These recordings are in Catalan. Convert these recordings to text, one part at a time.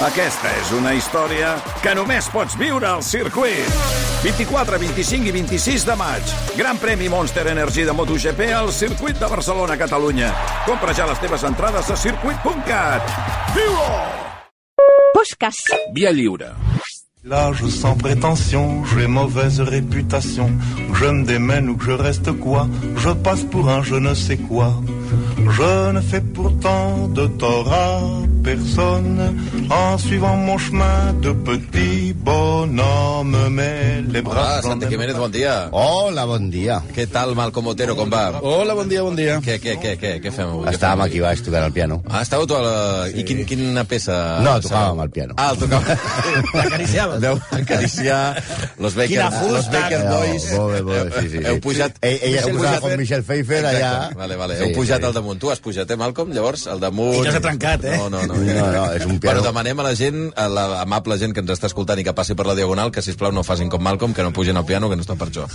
Aquesta és una història que només pots viure al circuit. 24, 25 i 26 de maig. Gran premi Monster Energy de MotoGP al circuit de Barcelona, Catalunya. Compra ja les teves entrades a circuit.cat. Viu-ho! Puixcas. Via lliure. L'âge sans prétention, j'ai mauvaise réputation. Je me démène ou que je reste quoi Je passe pour un je ne sais quoi. Je ne fais pourtant de tort à personne en suivant mon chemin de petit bonhomme. Mais les bras. Hola, Santa Jiménez, bon dia. Hola, bon dia. Què tal, Malcom Otero, com va? Hola, bon dia, bon dia. Què, què, què, què, què fem avui? Estàvem aquí baix tocant el piano. Ah, estàveu tu a la... I quin, quina peça? No, tocàvem el piano. Ah, el tocàvem. L'acariciaves. Deu acariciar los Baker, Quina fusta, los Baker No, Boys. molt bé, molt bé, sí, sí. Heu sí. pujat... Ell, ella pujat- com Michelle Pfeiffer allà. Vale, vale. Sí, Heu pujat sí. al damunt. Tu has pujat, eh, Malcolm? Llavors, al damunt... I no s'ha trencat, eh? No, no, no. No, no, és un piano. Bueno, demanem a la gent, a la amable gent que ens està escoltant i que passi per la Diagonal, que, sisplau, no facin com Malcolm, que no pugin al piano, que no està per això.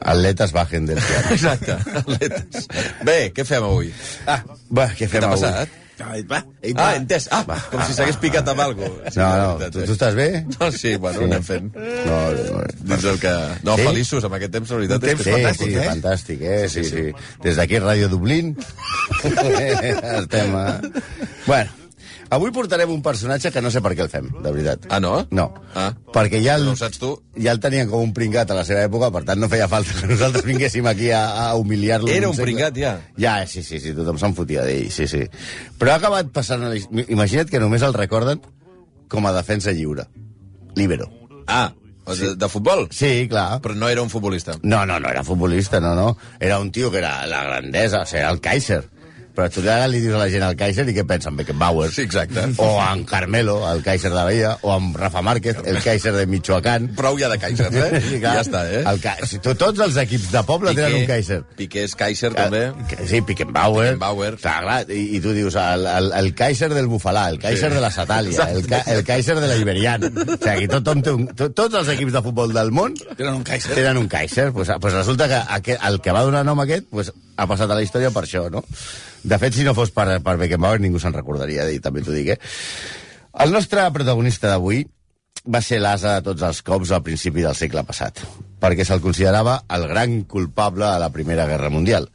Atletes bajen del piano. Exacte. atletes. Bé, què fem avui? Ah, Va, què què fem t'ha avui? passat? Va, ell Ah, va. entès. Ah, com si s'hagués picat amb algo. No, no, tu, tu estàs bé? No, sí, bueno, Sí. sí. anem fent. No, no, Dins el que... No, Sí? sí? feliços amb aquest temps, la veritat. Un temps és Sí, que... fantàstic, sí, eh? fantàstic, eh? Sí, sí. Des d'aquí, Ràdio Dublín. Estem... Eh? Bueno, avui portarem un personatge que no sé per què el fem, de veritat. Ah, no? No. Ah. Perquè ja el, No saps tu? ja el tenien com un pringat a la seva època, per tant no feia falta que nosaltres vinguéssim aquí a, a humiliar-lo. Era un pringat, ja? Ja, sí, sí, sí, tothom se'n fotia d'ell, sí, sí. Però ha acabat passant... Imagina't que només el recorden com a defensa lliure. Líbero. Ah, de, de futbol? Sí, clar. Però no era un futbolista. No, no, no era futbolista, no, no. Era un tio que era la grandesa, o sigui, era el Kaiser. Però tu ara li dius a la gent el Kaiser i què pensen? Beckenbauer. Sí, exacte. O en Carmelo, el Kaiser de Bahia, o en Rafa Márquez, el Kaiser de Michoacán. Prou ja de Kaiser, eh? Sí, clar. ja està, eh? El, Ca- to- tots els equips de poble tenen un Kaiser. Piqué és Kaiser, també. Sí, Pickenbauer. Beckenbauer. Clar, clar, i, i tu dius el, el, el Kaiser del Bufalà, el Kaiser Sí. de la Satàlia, el, ca, el Kaiser de la Iberian. O sigui, tothom té un, to, tots els equips de futbol del món Tenen un Kaiser. tenen un Kaiser. Pues, pues resulta que aquest, el que va donar nom a aquest pues, ha passat a la història per això, no? De fet, si no fos per, per Beckenbauer, ningú se'n recordaria d'ell, també t'ho dic, eh? El nostre protagonista d'avui va ser l'asa de tots els cops al principi del segle passat, perquè se'l considerava el gran culpable a la Primera Guerra Mundial.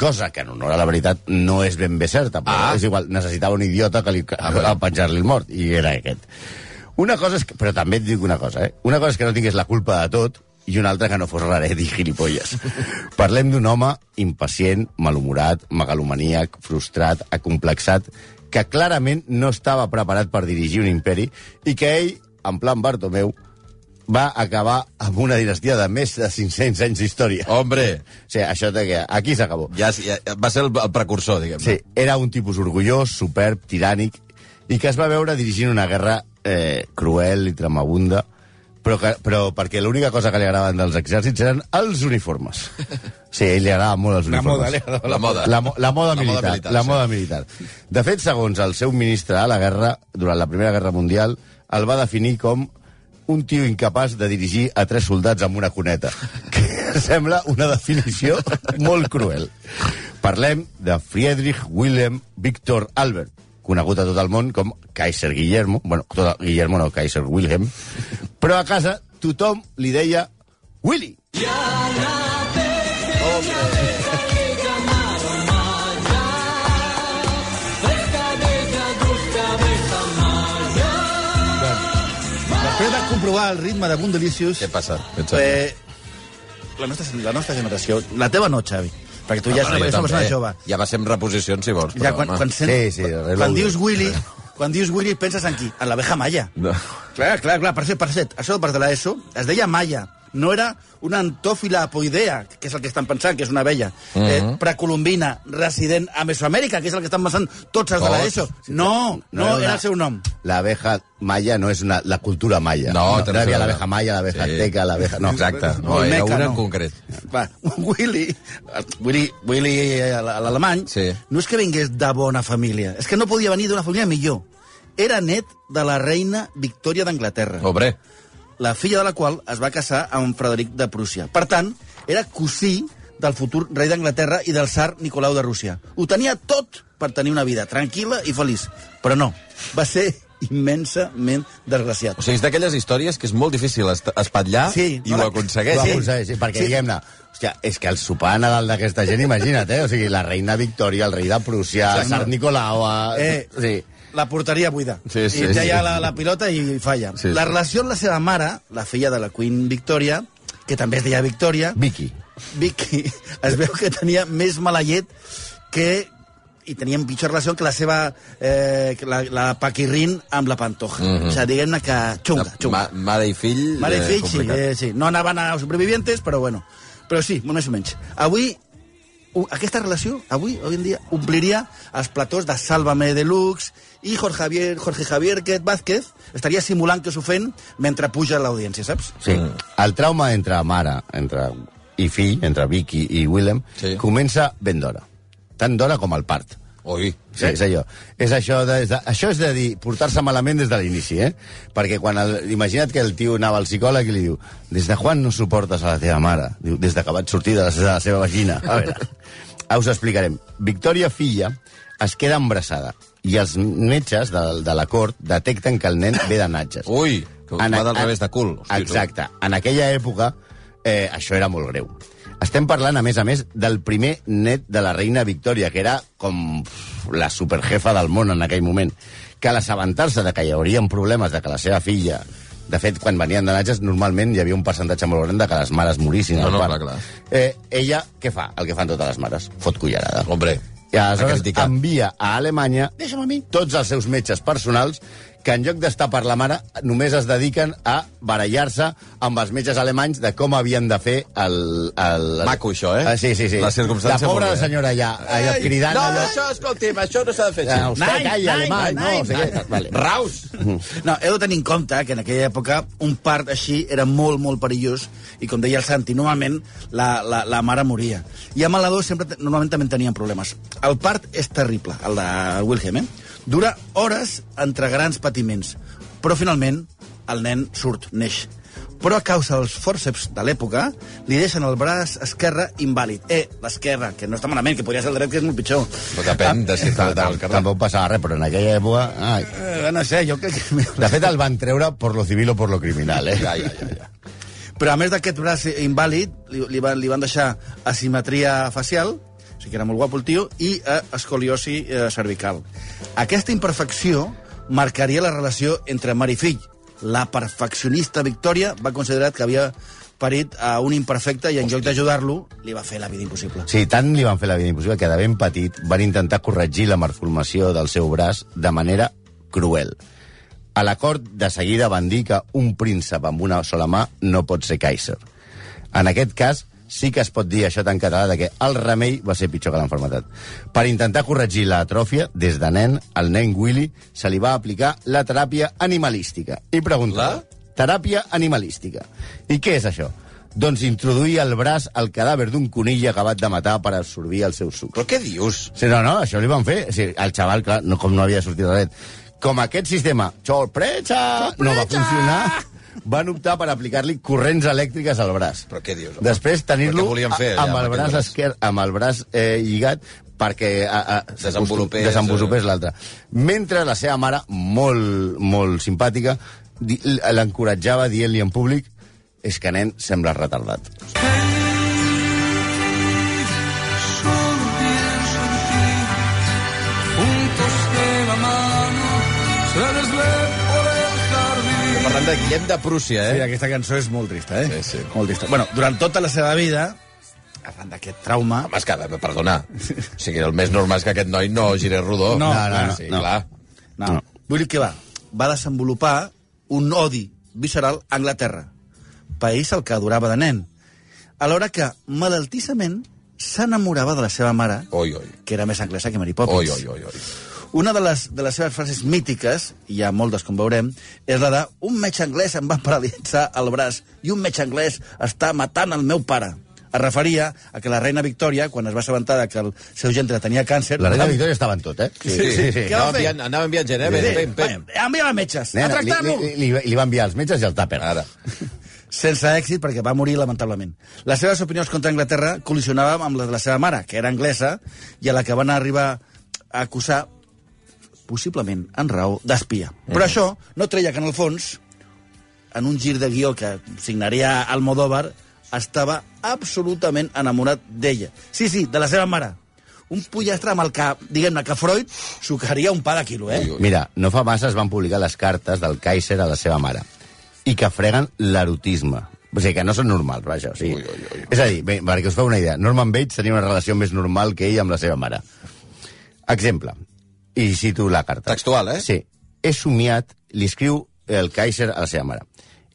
Cosa que, en honor a la veritat, no és ben bé certa, però Ah. és igual, necessitava un idiota que li, a penjar-li el mort, i era aquest. Una cosa és que, però també et dic una cosa, eh? Una cosa és que no tingués la culpa de tot i una altra que no fos raret i gilipolles. Parlem d'un home impacient, malhumorat, megalomaníac, frustrat, acomplexat, que clarament no estava preparat per dirigir un imperi i que ell, en plan Bartomeu, va acabar amb una dinastia de més de 500 anys d'història. O Hombre, sigui, això de que aquí s'acabó. ja, ja, va ser el, el precursor, diguem. Sí, era un tipus orgullós, superb, tirànic, i que es va veure dirigint una guerra eh, cruel i tremabunda, però, que, però perquè l'única cosa que li agradaven dels exèrcits eren els uniformes. Sí, a ell li agradaven molt els La uniformes. moda, li agradava La moda. La, mo la moda La moda militar. militar, la sí. moda militar. De fet, segons el seu ministre a la guerra, durant la Primera Guerra Mundial, el va definir com un tio incapaç de dirigir a tres soldats amb una cuneta. Que sembla una definició molt cruel. Parlem de Friedrich Wilhelm Victor Albert, conegut a tot el món com Kaiser Guillermo, bueno, tot el, Guillermo no, Kaiser Wilhelm, però a casa tothom li deia Willy. Després de comprovar el ritme de Bundelicious, Què passa? Eh, la, nostra, la nostra generació, la teva no, Xavi, perquè tu ja una, jo ets una persona jove. Ja va ser amb reposicions, si vols. Ja, Però, quan, home. quan, sent, Sí, sí, reloaded. quan dius Willy, quan dius Willy penses en qui? En l'abeja Maya. No. Clar, clar, clar, per cert, per cert, això per de l'ESO es deia Maya, no era una antòfila apoidea, que és el que estan pensant, que és una abella, Mhm. eh, precolombina, resident a Mesoamèrica, que és el que estan pensant tots els de Tots. l'ESO. No, no, era era una- el seu nom. L'abeja maya no és una, la cultura maya. No, no, no hi havia l'abeja maya, l'abeja Sí. azteca, l'abeja... No, Exacte, no, era Olmeca, una no. en concret. Va, Willy, Willy, Willy eh, l'alemany, Sí. no és que vingués de bona família, és que no podia venir d'una família millor. Era net de la reina Victòria d'Anglaterra, Hombre, la filla de la qual es va casar amb Frederic de Prússia. Per tant, era cosí del futur rei d'Anglaterra i del tsar Nicolau de Rússia. Ho tenia tot per tenir una vida tranquil·la i feliç. Però no, va ser immensament desgraciat. O sigui, és d'aquelles històries que és molt difícil espatllar Sí, i no ho aconsegueix. Ho Sí. aconsegueix, sí, perquè Sí. diguem-ne, hòstia, és que el sopar a Nadal d'aquesta gent, imagina't, eh? O sigui, la reina Victòria, el rei de Prússia, sí, Sant. Nicolau... A... Eh, Sí. La porteria buida. Sí, sí, I ja sí. hi ha la, la pilota i falla. Sí, la sí. relació amb la seva mare, la filla de la Queen Victoria, que també es deia Victoria, Vicky. Vicky, es veu que tenia més mala llet que i tenien pitjor relació que la seva eh, la, la Paquirrin amb la Pantoja. Mm -hmm. O sigui, diguem-ne que xunga, xunga. Ma, mare i fill... Mare i eh, fill, sí, complicat. eh, sí. No anaven a supervivientes, però bueno. Però sí, més o menys. Avui, aquesta relació, avui, avui en dia, ompliria els platós de Sálvame Deluxe i Jorge Javier, Jorge Javier Quet Vázquez estaria simulant que s'ho fent mentre puja l'audiència, saps? Sí. Mm. El trauma entre mare entre i fill, entre Vicky i Willem, Sí. sí. comença ben d'hora. Tant d'hora com el part. Ui, Sí, és allò. És això, de, de, això és de dir, portar-se malament des de l'inici, eh? Perquè quan el, imagina't que el tio anava al psicòleg i li diu des de quan no suportes a la teva mare? Diu, des de que vaig sortir de la, de la seva vagina. A veure, us explicarem. Victòria, filla, es queda embarassada i els metges de, de la cort detecten que el nen ve de natges. Ui, que va del revés de cul. Hosti. Exacte. En aquella època, eh, això era molt greu. Estem parlant, a més a més, del primer net de la reina Victòria, que era com la superjefa del món en aquell moment. Que a l'assabentar-se de que hi haurien problemes, de que la seva filla... De fet, quan venien de natges, normalment hi havia un percentatge molt gran de que les mares morissin. No, no, clar, clar. Eh, ella, què fa? El que fan totes les mares. Fot cullerada. Hombre, I aleshores envia a Alemanya Deixa'm a mi. tots els seus metges personals que en lloc d'estar per la mare només es dediquen a barallar-se amb els metges alemanys de com havien de fer el... el Maco, això, eh? Ah, sí, sí, sí. La circumstància La pobra senyora allà, allà cridant... No, allò... això, escolti'm, això no s'ha de fer Ah, així. usted calla, Nein, alemany, nein, no, nein, o sigui, nein. vale. Raus! No, heu de tenir en compte que en aquella època un part així era molt, molt perillós i, com deia el Santi, normalment la, la, la mare moria. I amb el nadó sempre, normalment també tenien problemes. El part és terrible, el de Wilhelm, eh? Dura hores entre grans patiments, però finalment el nen surt, neix. Però a causa dels fòrceps de l'època, li deixen el braç esquerre invàlid. Eh, l'esquerre, que no està malament, que podria ser el dret, que és molt pitjor. Però depèn de si està al carrer. Tampoc passava res, però en aquella època... Ai. Eh, no sé, jo crec que... De fet, el van treure per lo civil o per lo criminal, eh? Ja, ja, ja, ja. Però a més d'aquest braç invàlid, li, li, van, li van deixar asimetria facial, o sigui que era molt guapo el tio, i eh, escoliosi eh, cervical. Aquesta imperfecció marcaria la relació entre mare i fill. La perfeccionista Victòria va considerar que havia parit a un imperfecte i en lloc d'ajudar-lo, li va fer la vida impossible. Sí, tant li van fer la vida impossible que de ben petit van intentar corregir la malformació del seu braç de manera cruel. A l'acord de seguida van dir que un príncep amb una sola mà no pot ser Kaiser. En aquest cas, sí que es pot dir això tan català de que el remei va ser pitjor que l'enfermetat. Per intentar corregir l'atròfia, des de nen, al nen Willy se li va aplicar la teràpia animalística. I pregunta... La? Teràpia animalística. I què és això? Doncs introduir el braç al cadàver d'un conill acabat de matar per absorbir el seu suc. Però què dius? Sí, no, no, això li van fer. Sigui, el xaval, clar, no, com no havia sortit de ret. Com aquest sistema, sorpresa, no va funcionar, van optar per aplicar-li corrents elèctriques al braç. Però què dius, home? Després tenir-lo Però què volien fer, a- allà, amb amb el braç esquerre, amb el braç eh, lligat perquè a, a, Desenvolupés, desenvolupés eh. l'altre. Mentre la seva mare, molt, molt simpàtica, l'encoratjava dient-li en públic és que nen sembla retardat. Parlant de Guillem de Prússia, Sí, eh? aquesta cançó és molt trista, eh? Sí, sí. Molt trista. Bueno, durant tota la seva vida, arran d'aquest trauma, Home, és que, perdona, o sigui, el més normal és que aquest noi no girés rodó. No, no, no, sí, no. clar. No. No. Vull dir que va, va desenvolupar un odi visceral a Anglaterra, país al que adorava de nen, alhora que, malaltissament, s'enamorava de la seva mare, Oi, oi. que era més anglesa que Mary Poppins. Oi, oi, oi, oi. Una de les, de les seves frases mítiques, i hi ha moltes com veurem, és la de un metge anglès em va paralitzar el braç i un metge anglès està matant el meu pare. Es referia a que la reina Victòria, quan es va assabentar de que el seu gendre tenia càncer... La reina Victòria estava en tot, eh? Sí, sí, sí. Va Anava enviant, anava enviant gent, eh? Pem, pem, pem. Enviava metges, a Nena, li, tractar-lo! li, li, li va enviar els metges i el tàper. Ara. sense èxit perquè va morir lamentablement. Les seves opinions contra Anglaterra col·lisionaven amb les de la seva mare, que era anglesa, i a la que van arribar a acusar possiblement en raó d'espia. Però això no treia que, en el fons, en un gir de guió que signaria Almodóvar, estava absolutament enamorat d'ella. Sí, sí, de la seva mare. Un pollastre amb el que, diguem-ne, que Freud sucaria un pa de quilo, eh? Mira, no fa massa es van publicar les cartes del Kaiser a la seva mare i que freguen l'erotisme. O sigui, que no són normals, vaja. O sigui, ui, ui, ui. És a dir, bé, perquè us feu una idea, Norman Bates tenia una relació més normal que ell amb la seva mare. Exemple, i cito la carta. Textual, eh? Sí. He somiat, li escriu el Kaiser a la seva mare.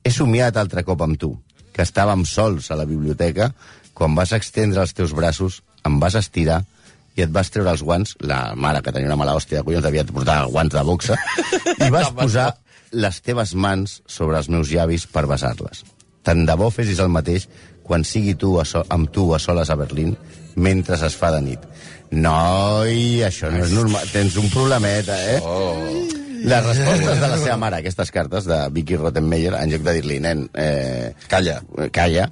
He somiat altre cop amb tu, que estàvem sols a la biblioteca, quan vas extendre els teus braços, em vas estirar i et vas treure els guants, la mare, que tenia una mala hòstia de collons, devia portar guants de boxa, i vas posar les teves mans sobre els meus llavis per besar-les. Tant de bo fessis el mateix quan sigui tu a so amb tu a soles a Berlín mentre es fa de nit. Noi, això no és normal. Tens un problemeta, eh? Oh. Les respostes de la seva mare a aquestes cartes de Vicky Rottenmeier, en lloc de dir-li, nen, eh, Calla. calla,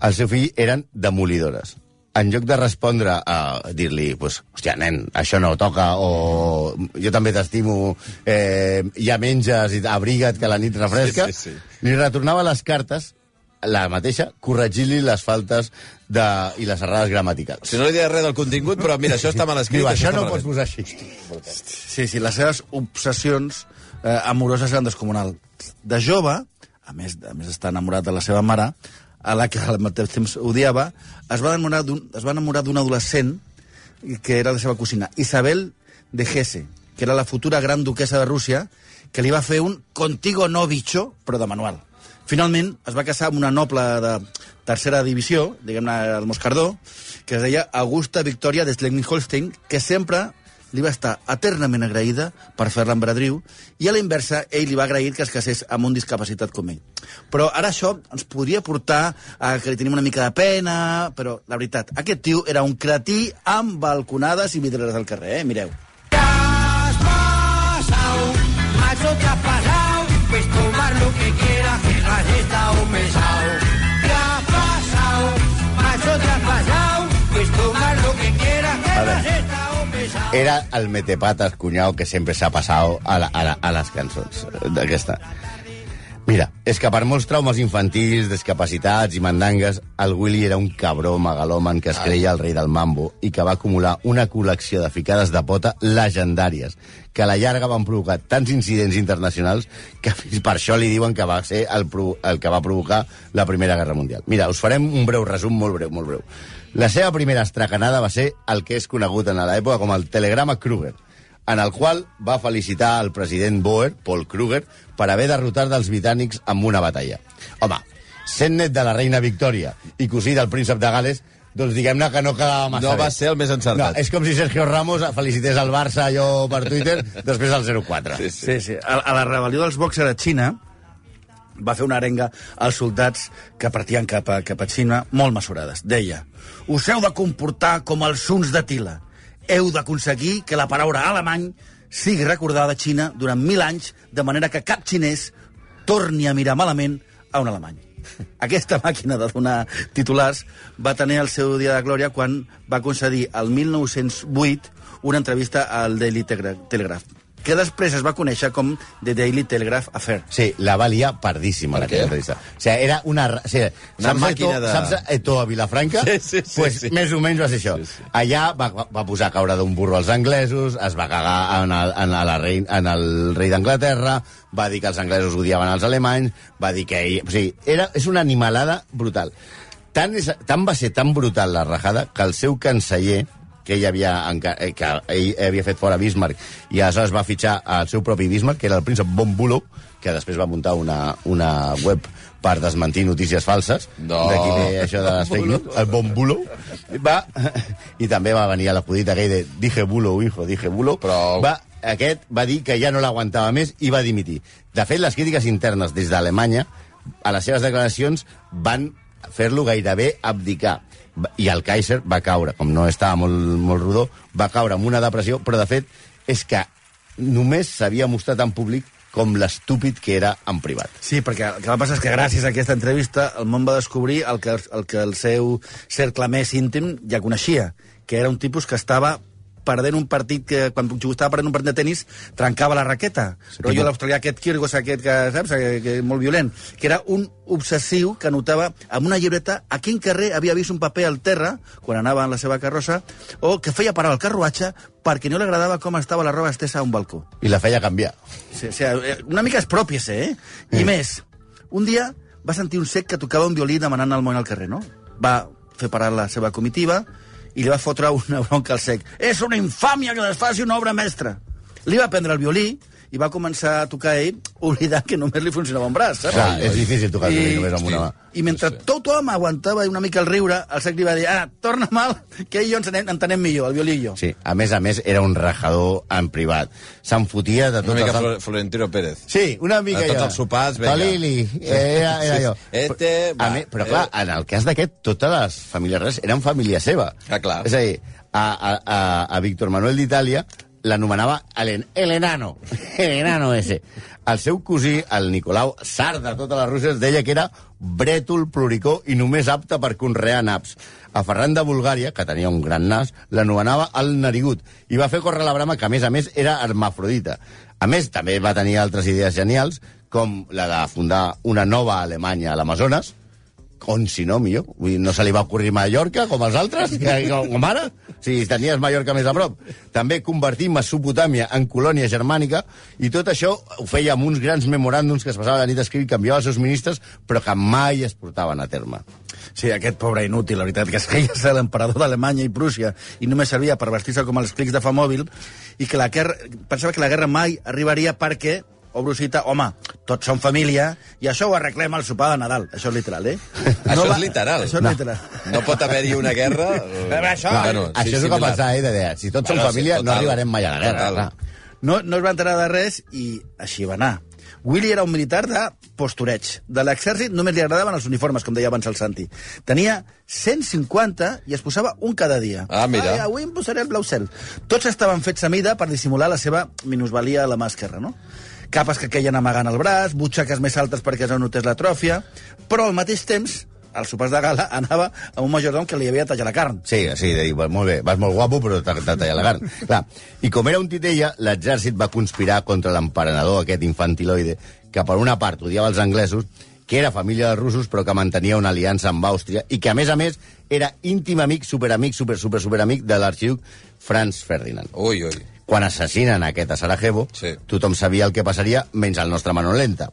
el seu fill eren demolidores. En lloc de respondre a dir-li, pues, hòstia, nen, això no toca, o jo també t'estimo, eh, ja menges i abriga't que la nit refresca, Sí, sí, sí. li retornava les cartes la mateixa, corregir-li les faltes de, i les errades gramaticals. Si no li dius res del contingut, però mira, això està mal escrit. Diu, això està no mal pots posar així. Sí, sí, les seves obsessions eh, amoroses eren descomunal. De jove, a més, a més d'estar enamorat de la seva mare, a la que al mateix temps odiava, es va enamorar d'un es va enamorar d'un adolescent que era la seva cosina, Isabel de Hesse, que era la futura gran duquesa de Rússia, que li va fer un contigo no bicho, però de manual. Finalment, es va casar amb una noble de tercera divisió, diguem-ne el Moscardó, que es deia Augusta Victoria de Schleswig-Holstein, que sempre li va estar eternament agraïda per fer-la embradriu, i a la inversa, ell li va agrair que es casés amb un discapacitat com ell. Però ara això ens podria portar a que li tenim una mica de pena, però la veritat, aquest tio era un cretí amb balconades i vidreres al carrer, eh? Mireu. Macho te has pasado, pues tomar lo que quieras, ¿Qué has pasado? Macho pasado, pues tomar lo que quieras, que pesado. Era el metepatas cunyau que sempre s'ha passat a, la, a, la, a les cançons d'aquesta. Mira, és que per molts traumes infantils, discapacitats i mandangues, el Willy era un cabró megalòman que es creia el rei del mambo i que va acumular una col·lecció de ficades de pota legendàries, que a la llarga van provocar tants incidents internacionals que fins per això li diuen que va ser el, el que va provocar la Primera Guerra Mundial. Mira, us farem un breu resum, molt breu, molt breu. La seva primera estracanada va ser el que és conegut en l'època com el telegrama Kruger, en el qual va felicitar el president Boer, Paul Kruger, per haver derrotat dels britànics amb una batalla. Home, sent net de la reina Victòria i cosí del príncep de Gales, doncs diguem-ne que no quedava massa No bé. va ser el més encertat. No, és com si Sergio Ramos felicités el Barça allò per Twitter després del 0-4. Sí, sí. Sí, sí. A, a la rebel·lió dels Boxer a Xina va fer una arenga als soldats que partien cap a, cap a Xina molt mesurades. Deia, us heu de comportar com els suns de Tila. Heu d'aconseguir que la paraula alemany sigui recordada a Xina durant mil anys, de manera que cap xinès torni a mirar malament a un alemany. Aquesta màquina de donar titulars va tenir el seu dia de glòria quan va concedir el 1908 una entrevista al Daily Telegra- Telegraph, que després es va conèixer com The Daily Telegraph Affair. Sí, la valia pardíssima, Per aquella què? entrevista. O sigui, era una... O sigui, Una saps màquina Eto, de- Saps Eto a Vilafranca? Sí, sí, sí, pues, sí. Més o menys va ser això. Sí, sí. Allà va, va posar a caure d'un burro als anglesos, es va cagar en el, en la rei, en el rei d'Anglaterra, va dir que els anglesos odiaven els alemanys, va dir que ell... O sigui, era, és una animalada brutal. Tant, és, tant va ser tan brutal la rajada que el seu canceller, que ell havia, eh, que ell havia fet fora Bismarck i aleshores va fitxar el seu propi Bismarck, que era el príncep von Bülow, que després va muntar una, una web per desmentir notícies falses. No. D'aquí ve això de les fake news. El von Bülow. Va, I també va venir a l'acudit aquell de dije Bülow, hijo, dije Bülow. Prou. Va, aquest va dir que ja no l'aguantava més i va dimitir. De fet, les crítiques internes des d'Alemanya a les seves declaracions van fer-lo gairebé abdicar. I el Kaiser va caure, com no estava molt, molt rodó, va caure amb una depressió, però de fet és que només s'havia mostrat en públic com l'estúpid que era en privat. Sí, perquè el que va passar és que gràcies a aquesta entrevista el món va descobrir el que el, que el seu cercle més íntim ja coneixia, que era un tipus que estava perdent un partit que, quan estava perdent un partit de tennis, trencava la raqueta. Sí, Rotllo l'australià aquest Kyrgios, aquest que, saps, que, que, molt violent, que era un obsessiu que anotava amb una llibreta a quin carrer havia vist un paper al terra, quan anava en la seva carrossa, o que feia parar el carruatge perquè no li agradava com estava la roba estesa a un balcó. I la feia canviar. Sí, o sigui, una mica expròpiese, eh? I més, un dia va sentir un sec que tocava un violí demanant al món al carrer, no? Va fer parar la seva comitiva i li va fotre una bronca al sec. És una infàmia que desfaci una obra mestra. Li va prendre el violí i va començar a tocar ell, oblidant que només li funcionava un braç, saps? Clar, és difícil tocar violí només amb una mà. I mentre tothom aguantava una mica el riure, el sec li va dir, ara, torna mal, que ell i jo ens anem, entenem millor, el violí i jo. Sí, a més a més, era un rajador en privat. Se'n fotia de tot... Una mica el- Flo- Florentino Pérez. Sí, una mica A tots jo. els sopars, vinga. Tolili, era, era Sí, jo. sí. Este, a va, mi, però clar, eh. en el cas d'aquest, totes les famílies reals eren família seva. Ah, clar. És a dir, a, a, a, a Víctor Manuel d'Itàlia l'anomenava el, el enano, enano ese. El seu cosí, el Nicolau, Sar de totes les russes, deia que era brètol, pluricó i només apte per conrear naps. A Ferran de Bulgària, que tenia un gran nas, l'anomenava el narigut i va fer córrer la brama que, a més a més, era hermafrodita. A més, també va tenir altres idees genials, com la de fundar una nova Alemanya a l'Amazones, on si no, millor. Vull dir, no se li va ocorrir Mallorca, com els altres, que, com ara, si tenies Mallorca més a prop. També convertir Mesopotàmia en colònia germànica, i tot això ho feia amb uns grans memoràndums que es passava la nit escrivint, canviava els seus ministres, però que mai es portaven a terme. Sí, aquest pobre inútil, la veritat, que es creia ser l'emperador d'Alemanya i Prússia i només servia per vestir-se com els clics de fa mòbil i que la guerra, pensava que la guerra mai arribaria perquè obro cita, home, tots som família i això ho arreglem al sopar de Nadal. Això és literal, eh? Això va- és literal. Això és No. literal. No pot haver-hi una guerra... eh, Però això- bueno, Això és el que pensava, eh, de si tots Bueno, som sí, família, no total. arribarem mai a la guerra. Total. No, no es va enterar de res i així va anar. Willy era un militar de postureig. De l'exèrcit només li agradaven els uniformes, com deia abans el Santi. Tenia 150 i es posava un cada dia. Ah, mira. Ai, avui em posaré el blau cel. Tots estaven fets a mida per dissimular la seva minusvalia a la mà esquerra, no? Capes que queien amagant el braç, butxaques més altes perquè es notés l'atròfia, però al mateix temps, als sopars de gala, anava amb un majordom que li havia de tallar la carn. Sí, sí, de dir, "Pues molt bé, vas molt guapo, però t'ha tallat la carn. Clar. I com era un titella, l'exèrcit va conspirar contra l'emperenador, aquest infantiloide, que per una part odiava els anglesos, que era família dels russos, però que mantenia una aliança amb Àustria, i que, a més a més, era íntim amic, superamic, super, super, superamic de l'arxiduc Franz Ferdinand. Ui, ui. Quan assassinen aquest a Sarajevo, Sí. tothom sabia el que passaria, menys el nostre Manolenta.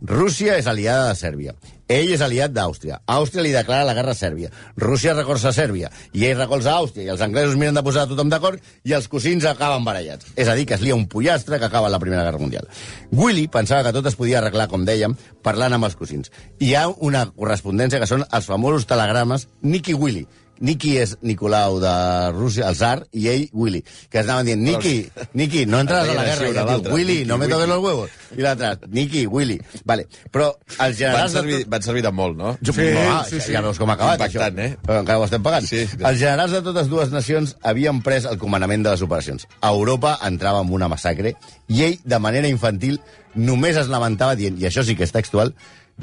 Rússia és aliada de Sèrbia. Ell és aliat d'Àustria. Àustria li declara la guerra a Sèrbia. Rússia recolza Sèrbia. I ell recolza Àustria. I els anglesos miren de posar tothom d'acord i els cosins acaben barallats. És a dir, que es lia un pollastre que acaba la Primera Guerra Mundial. Willy pensava que tot es podia arreglar, com dèiem, parlant amb els cosins. I hi ha una correspondència que són els famosos telegrames Nicky Willy. Nicky és Nicolau de Rússia, el zar, i ell, Willy, que es anaven dient, Nicky, Nicky, no entraràs a la guerra. I ell diu, Willy, Nicky, no me toques los huevos. I l'altre, Nicky, Willy. Vale. Però els Van generals... de servir, tot- van servir de molt, no? jo, sí, ah, sí, sí. Ja veus com ha acabat, Impactant, això. eh? Però encara ho estem pagant. Sí. Els generals de totes dues nacions havien pres el comandament de les operacions. A Europa entrava en una massacre i ell, de manera infantil, només es lamentava dient, i això sí que és textual,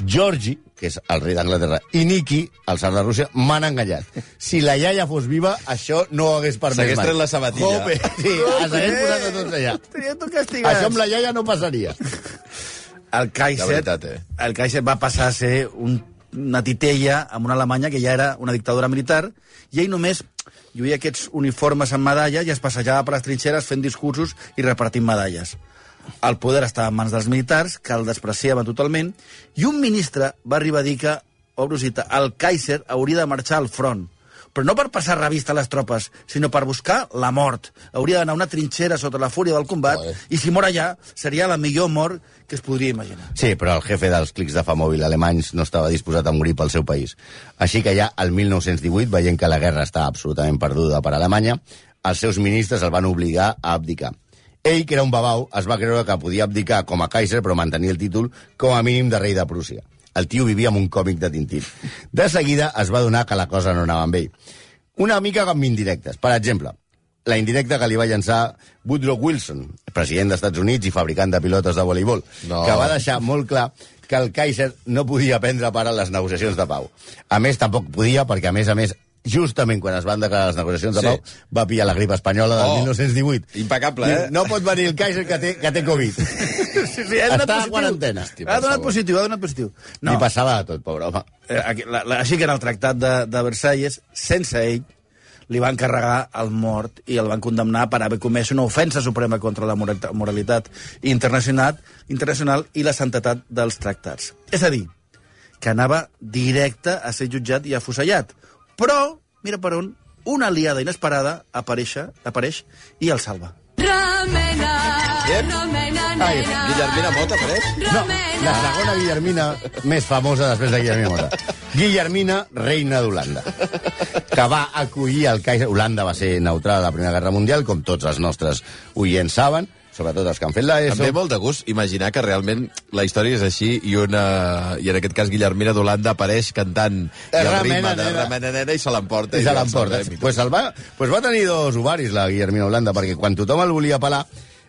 Georgi, que és el rei d'Anglaterra, i Niki, el tsar de Rússia, m'han enganyat. Si la iaia fos viva, això no ho hagués permès S'hagués mai. tret la sabatilla. Jope, sí, s'hagués posat a tots allà. Això amb la iaia no passaria. el Kaiser, veritat, eh? el Kaiser va passar a ser un, una titella amb una Alemanya que ja era una dictadura militar i ell només lluïa aquests uniformes amb medalla i es passejava per les trinxeres fent discursos i repartint medalles. El poder estava en mans dels militars, que el despreciaven totalment, i un ministre va arribar a dir que, obro cita, el Kaiser hauria de marxar al front, però no per passar revista a les tropes, sinó per buscar la mort. Hauria d'anar a una trinxera sota la fúria del combat, Joder. i si mor allà, seria la millor mort que es podria imaginar. Sí, però el jefe dels clics de fa mòbil alemanys no estava disposat a morir pel seu país. Així que ja el 1918, veient que la guerra estava absolutament perduda per Alemanya, els seus ministres el van obligar a abdicar. Ell, que era un babau, es va creure que podia abdicar com a Kaiser però mantenir el títol com a mínim de rei de Prússia. El tio vivia amb un còmic de Tintín. De seguida es va donar que la cosa no anava amb ell. Una mica com indirectes. Per exemple, la indirecta que li va llançar Woodrow Wilson, president dels Estats Units i fabricant de pilotes de voleibol, No. que va deixar molt clar que el Kaiser no podia prendre part en les negociacions de pau. A més, tampoc podia, perquè a més a més justament quan es van declarar les negociacions de Sí. pau, va pillar la grip espanyola del Oh. 1918. Impecable, eh? No pot venir el Kaiser que té, que té Covid. Sí, sí, Està a positiu. quarantena. Hosti, per Ha donat positiu, ha donat positiu. No. Li passava de tot, pobre home. Eh, aquí- la, la, així que en el tractat de, de Versalles, sense ell, li van carregar el mort i el van condemnar per haver comès una ofensa suprema contra la moralitat, moralitat internacional, internacional i la santetat dels tractats. És a dir, que anava directe a ser jutjat i afusellat. Però, mira per on, una aliada inesperada apareix, apareix i el salva. Ramena, Ep. Ramena, Ai, nena. Guillermina Mota, apareix? No, la segona Guillermina més famosa després de Guillermina Mota. Guillermina, reina d'Holanda, que va acollir el Kaiser... Holanda va ser neutral a la Primera Guerra Mundial, com tots els nostres oients saben, sobretot els que han fet l'ESO. Em ve molt de gust imaginar que realment la història és així i, una, i en aquest cas Guillermina d'Holanda apareix cantant i el ritme de nena. Ramena Nena i se l'emporta. I se el l'emporta. Pues, el va, pues va tenir dos ovaris, la Guillermina Holanda, perquè quan tothom el volia pelar,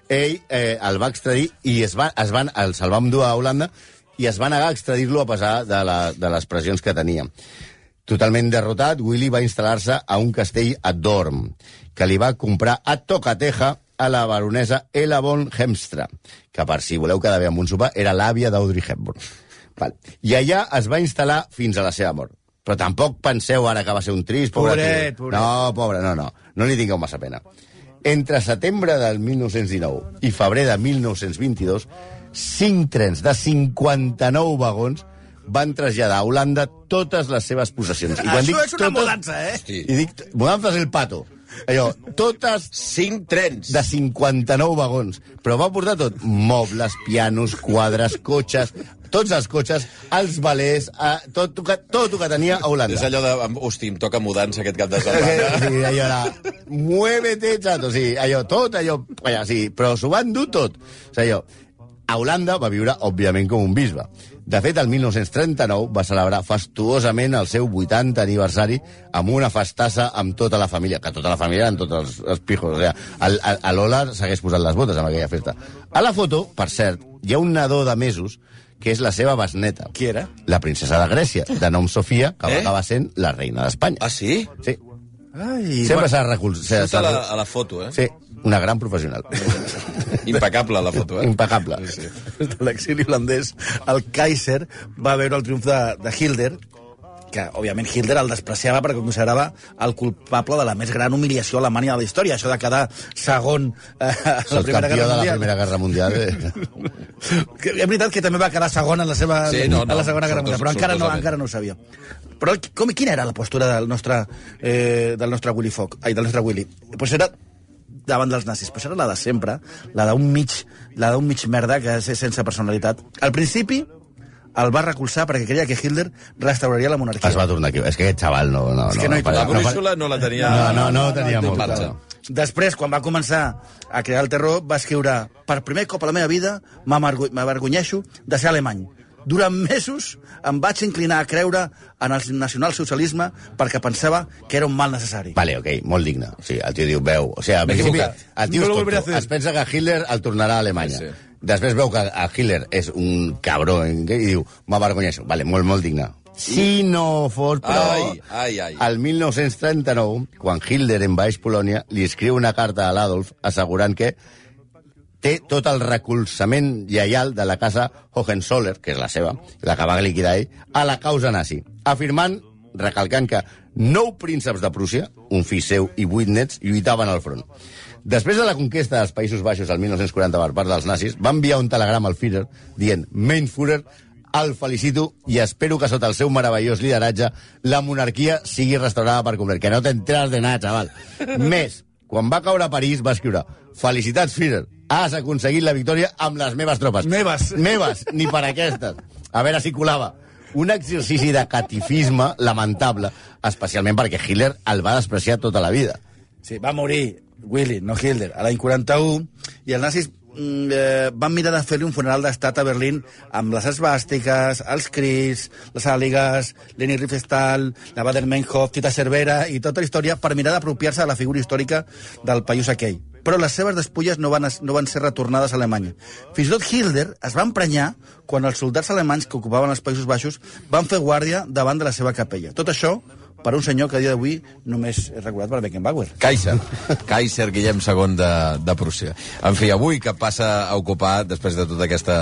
ell eh, el va extradir i es va, es van, el, se'l va endur a Holanda i es va negar a extradir-lo a pesar de, la, de les pressions que tenia. Totalment derrotat, Willy va instal·lar-se a un castell a Dorm, que li va comprar a Tocateja a la baronesa Ella von Hemstra, que per si voleu quedar bé amb un sopar, era l'àvia d'Audrey Hepburn. Val. I allà es va instal·lar fins a la seva mort. Però tampoc penseu ara que va ser un trist, pobre Pobret, pobret. No, pobre, no, no. No li tingueu massa pena. Entre setembre del 1919 i febrer de 1922, cinc trens de 59 vagons van traslladar a Holanda totes les seves possessions. I quan Això dic és una totes- mudança, eh? I dic, mudanza és el pato. Allò, totes Cinc trens. de 59 vagons. Però va portar tot. Mobles, pianos, quadres, cotxes, tots els cotxes, els balers, eh, tot, tot, tot el que tenia a Holanda. És allò de... Hosti, em toca mudança aquest cap de setmana. Sí, allò era... Muévete, chato. Sí, allò, tot allò... allò sí, però s'ho van dur tot. O sigui, allò, a Holanda va viure, òbviament, com un bisbe. De fet, el 1939 va celebrar fastuosament el seu 80 aniversari amb una festassa amb tota la família, que tota la família eren tots els, els pijos. O sigui, el Lola s'hagués posat les botes amb aquella festa. A la foto, per cert, hi ha un nadó de mesos que és la seva besneta. Qui era? La princesa de Grècia, de nom Sofia, que va Eh? acabar sent la reina d'Espanya. Ah, sí? Sí. Ai, Sempre s'ha recolzat. Surt a la, a la foto, eh? Sí, una gran professional. Impecable, la foto, eh? Impecable. Sí, sí. De l'exili holandès, el Kaiser va veure el triomf de, de Hilder, que, òbviament, Hilder el despreciava perquè considerava el culpable de la més gran humiliació a Alemanya de la història, això de quedar segon eh, a la Primera Guerra de la Mundial. Primera Guerra Mundial. Eh? Que, és veritat que també va quedar segon en la, seva, Sí, no, no, a la Segona Guerra Mundial, però encara no, encara no ho sabia. Però com, quina era la postura del nostre, eh, del nostre Willy Fox? Ai, del nostre Willy? Pues era davant dels nazis, però era la de sempre, la d'un mig, la d'un mig merda que és sense personalitat. Al principi el va recolzar perquè creia que Hitler restauraria la monarquia. Es va tornar aquí. És que aquest xaval no... no, És que no hi fa- La brúixola no la tenia... No, no, no tenia en molt clar. Després, quan va començar a crear el terror, va escriure per primer cop a la meva vida m'avergonyeixo de ser alemany. Durant mesos em vaig inclinar a creure en el nacionalsocialisme perquè pensava que era un mal necessari. Vale, ok, molt digne. Sí, el tio diu, veu... O sigui, principi, equivocat. el tio No hacer. Es pensa que Hitler el tornarà a Alemanya. Sí, Sí, sí. Després veu que a Hitler és un cabró i diu, m'avergonyeixo. Vale, molt, molt digne. Si no fos, però... Ai, ai, ai. El 1939, quan Hitler envaeix Polònia, li escriu una carta a l'Adolf assegurant que té tot el recolzament lleial de la casa Hohenzoller, que és la seva, la que va liquidar ell, a la causa nazi, afirmant, recalcant que nou prínceps de Prússia, un fill seu i vuit nets, lluitaven al front. Després de la conquesta dels Països Baixos el 1940 per part dels nazis, va enviar un telegrama al Führer dient «Mein Führer, el felicito i espero que sota el seu meravellós lideratge la monarquia sigui restaurada per complet. Que no t'enteres de nada, xaval. Més, quan va caure a París va escriure Felicitats, Führer, has aconseguit la victòria amb les meves tropes. Meves. Meves, ni per aquestes. A veure si colava. Un exercici de catifisme lamentable, especialment perquè Hitler el va despreciar tota la vida. Sí, va morir Willy, no Hitler, a l'any 41, i els nazis eh, van mirar de fer-li un funeral d'estat a Berlín amb les esbàstiques, els crits, les àligues, Leni Riefenstahl, la Bader-Meinhof, Tita Cervera i tota la història per mirar d'apropiar-se de la figura històrica del país aquell. Però les seves despulles no van, no van ser retornades a Alemanya. Fins i tot Hitler es va emprenyar quan els soldats alemanys que ocupaven els Països Baixos van fer guàrdia davant de la seva capella. Tot això per un senyor que a dia d'avui només és recordat per Beckenbauer. Kaiser. Kaiser Guillem II de, de Prússia. En fi, avui que passa a ocupar, després de tota aquesta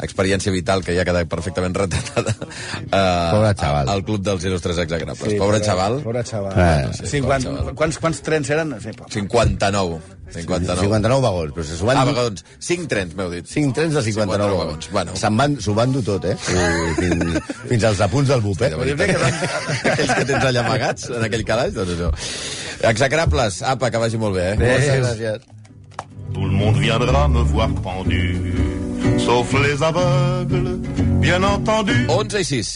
experiència vital que ja ha quedat perfectament retratada, eh, Pobre xaval. al Club dels Il·lustres Exagrables. pobre xaval. Pobre xaval. Eh, sí, sí, quan, pobre xaval. quants, quants trens eren? Sí, però- 59. 59. 59 vagons, però se s'ho van... Ah, vagons. 5 trens, m'heu dit. 5 trens de 59 vagons. vagons. Bueno. Se'n van, s'ho van dur tot, eh? I fins, fins als apunts del bupet. De veritat. Aquells que tens allà amagats, en aquell calaix, doncs això. Execrables, apa, que vagi molt bé, eh? Gràcies. Gràcies. Tout le monde viendra me voir pendu, sauf les aveugles, bien entendu. 11 i 6.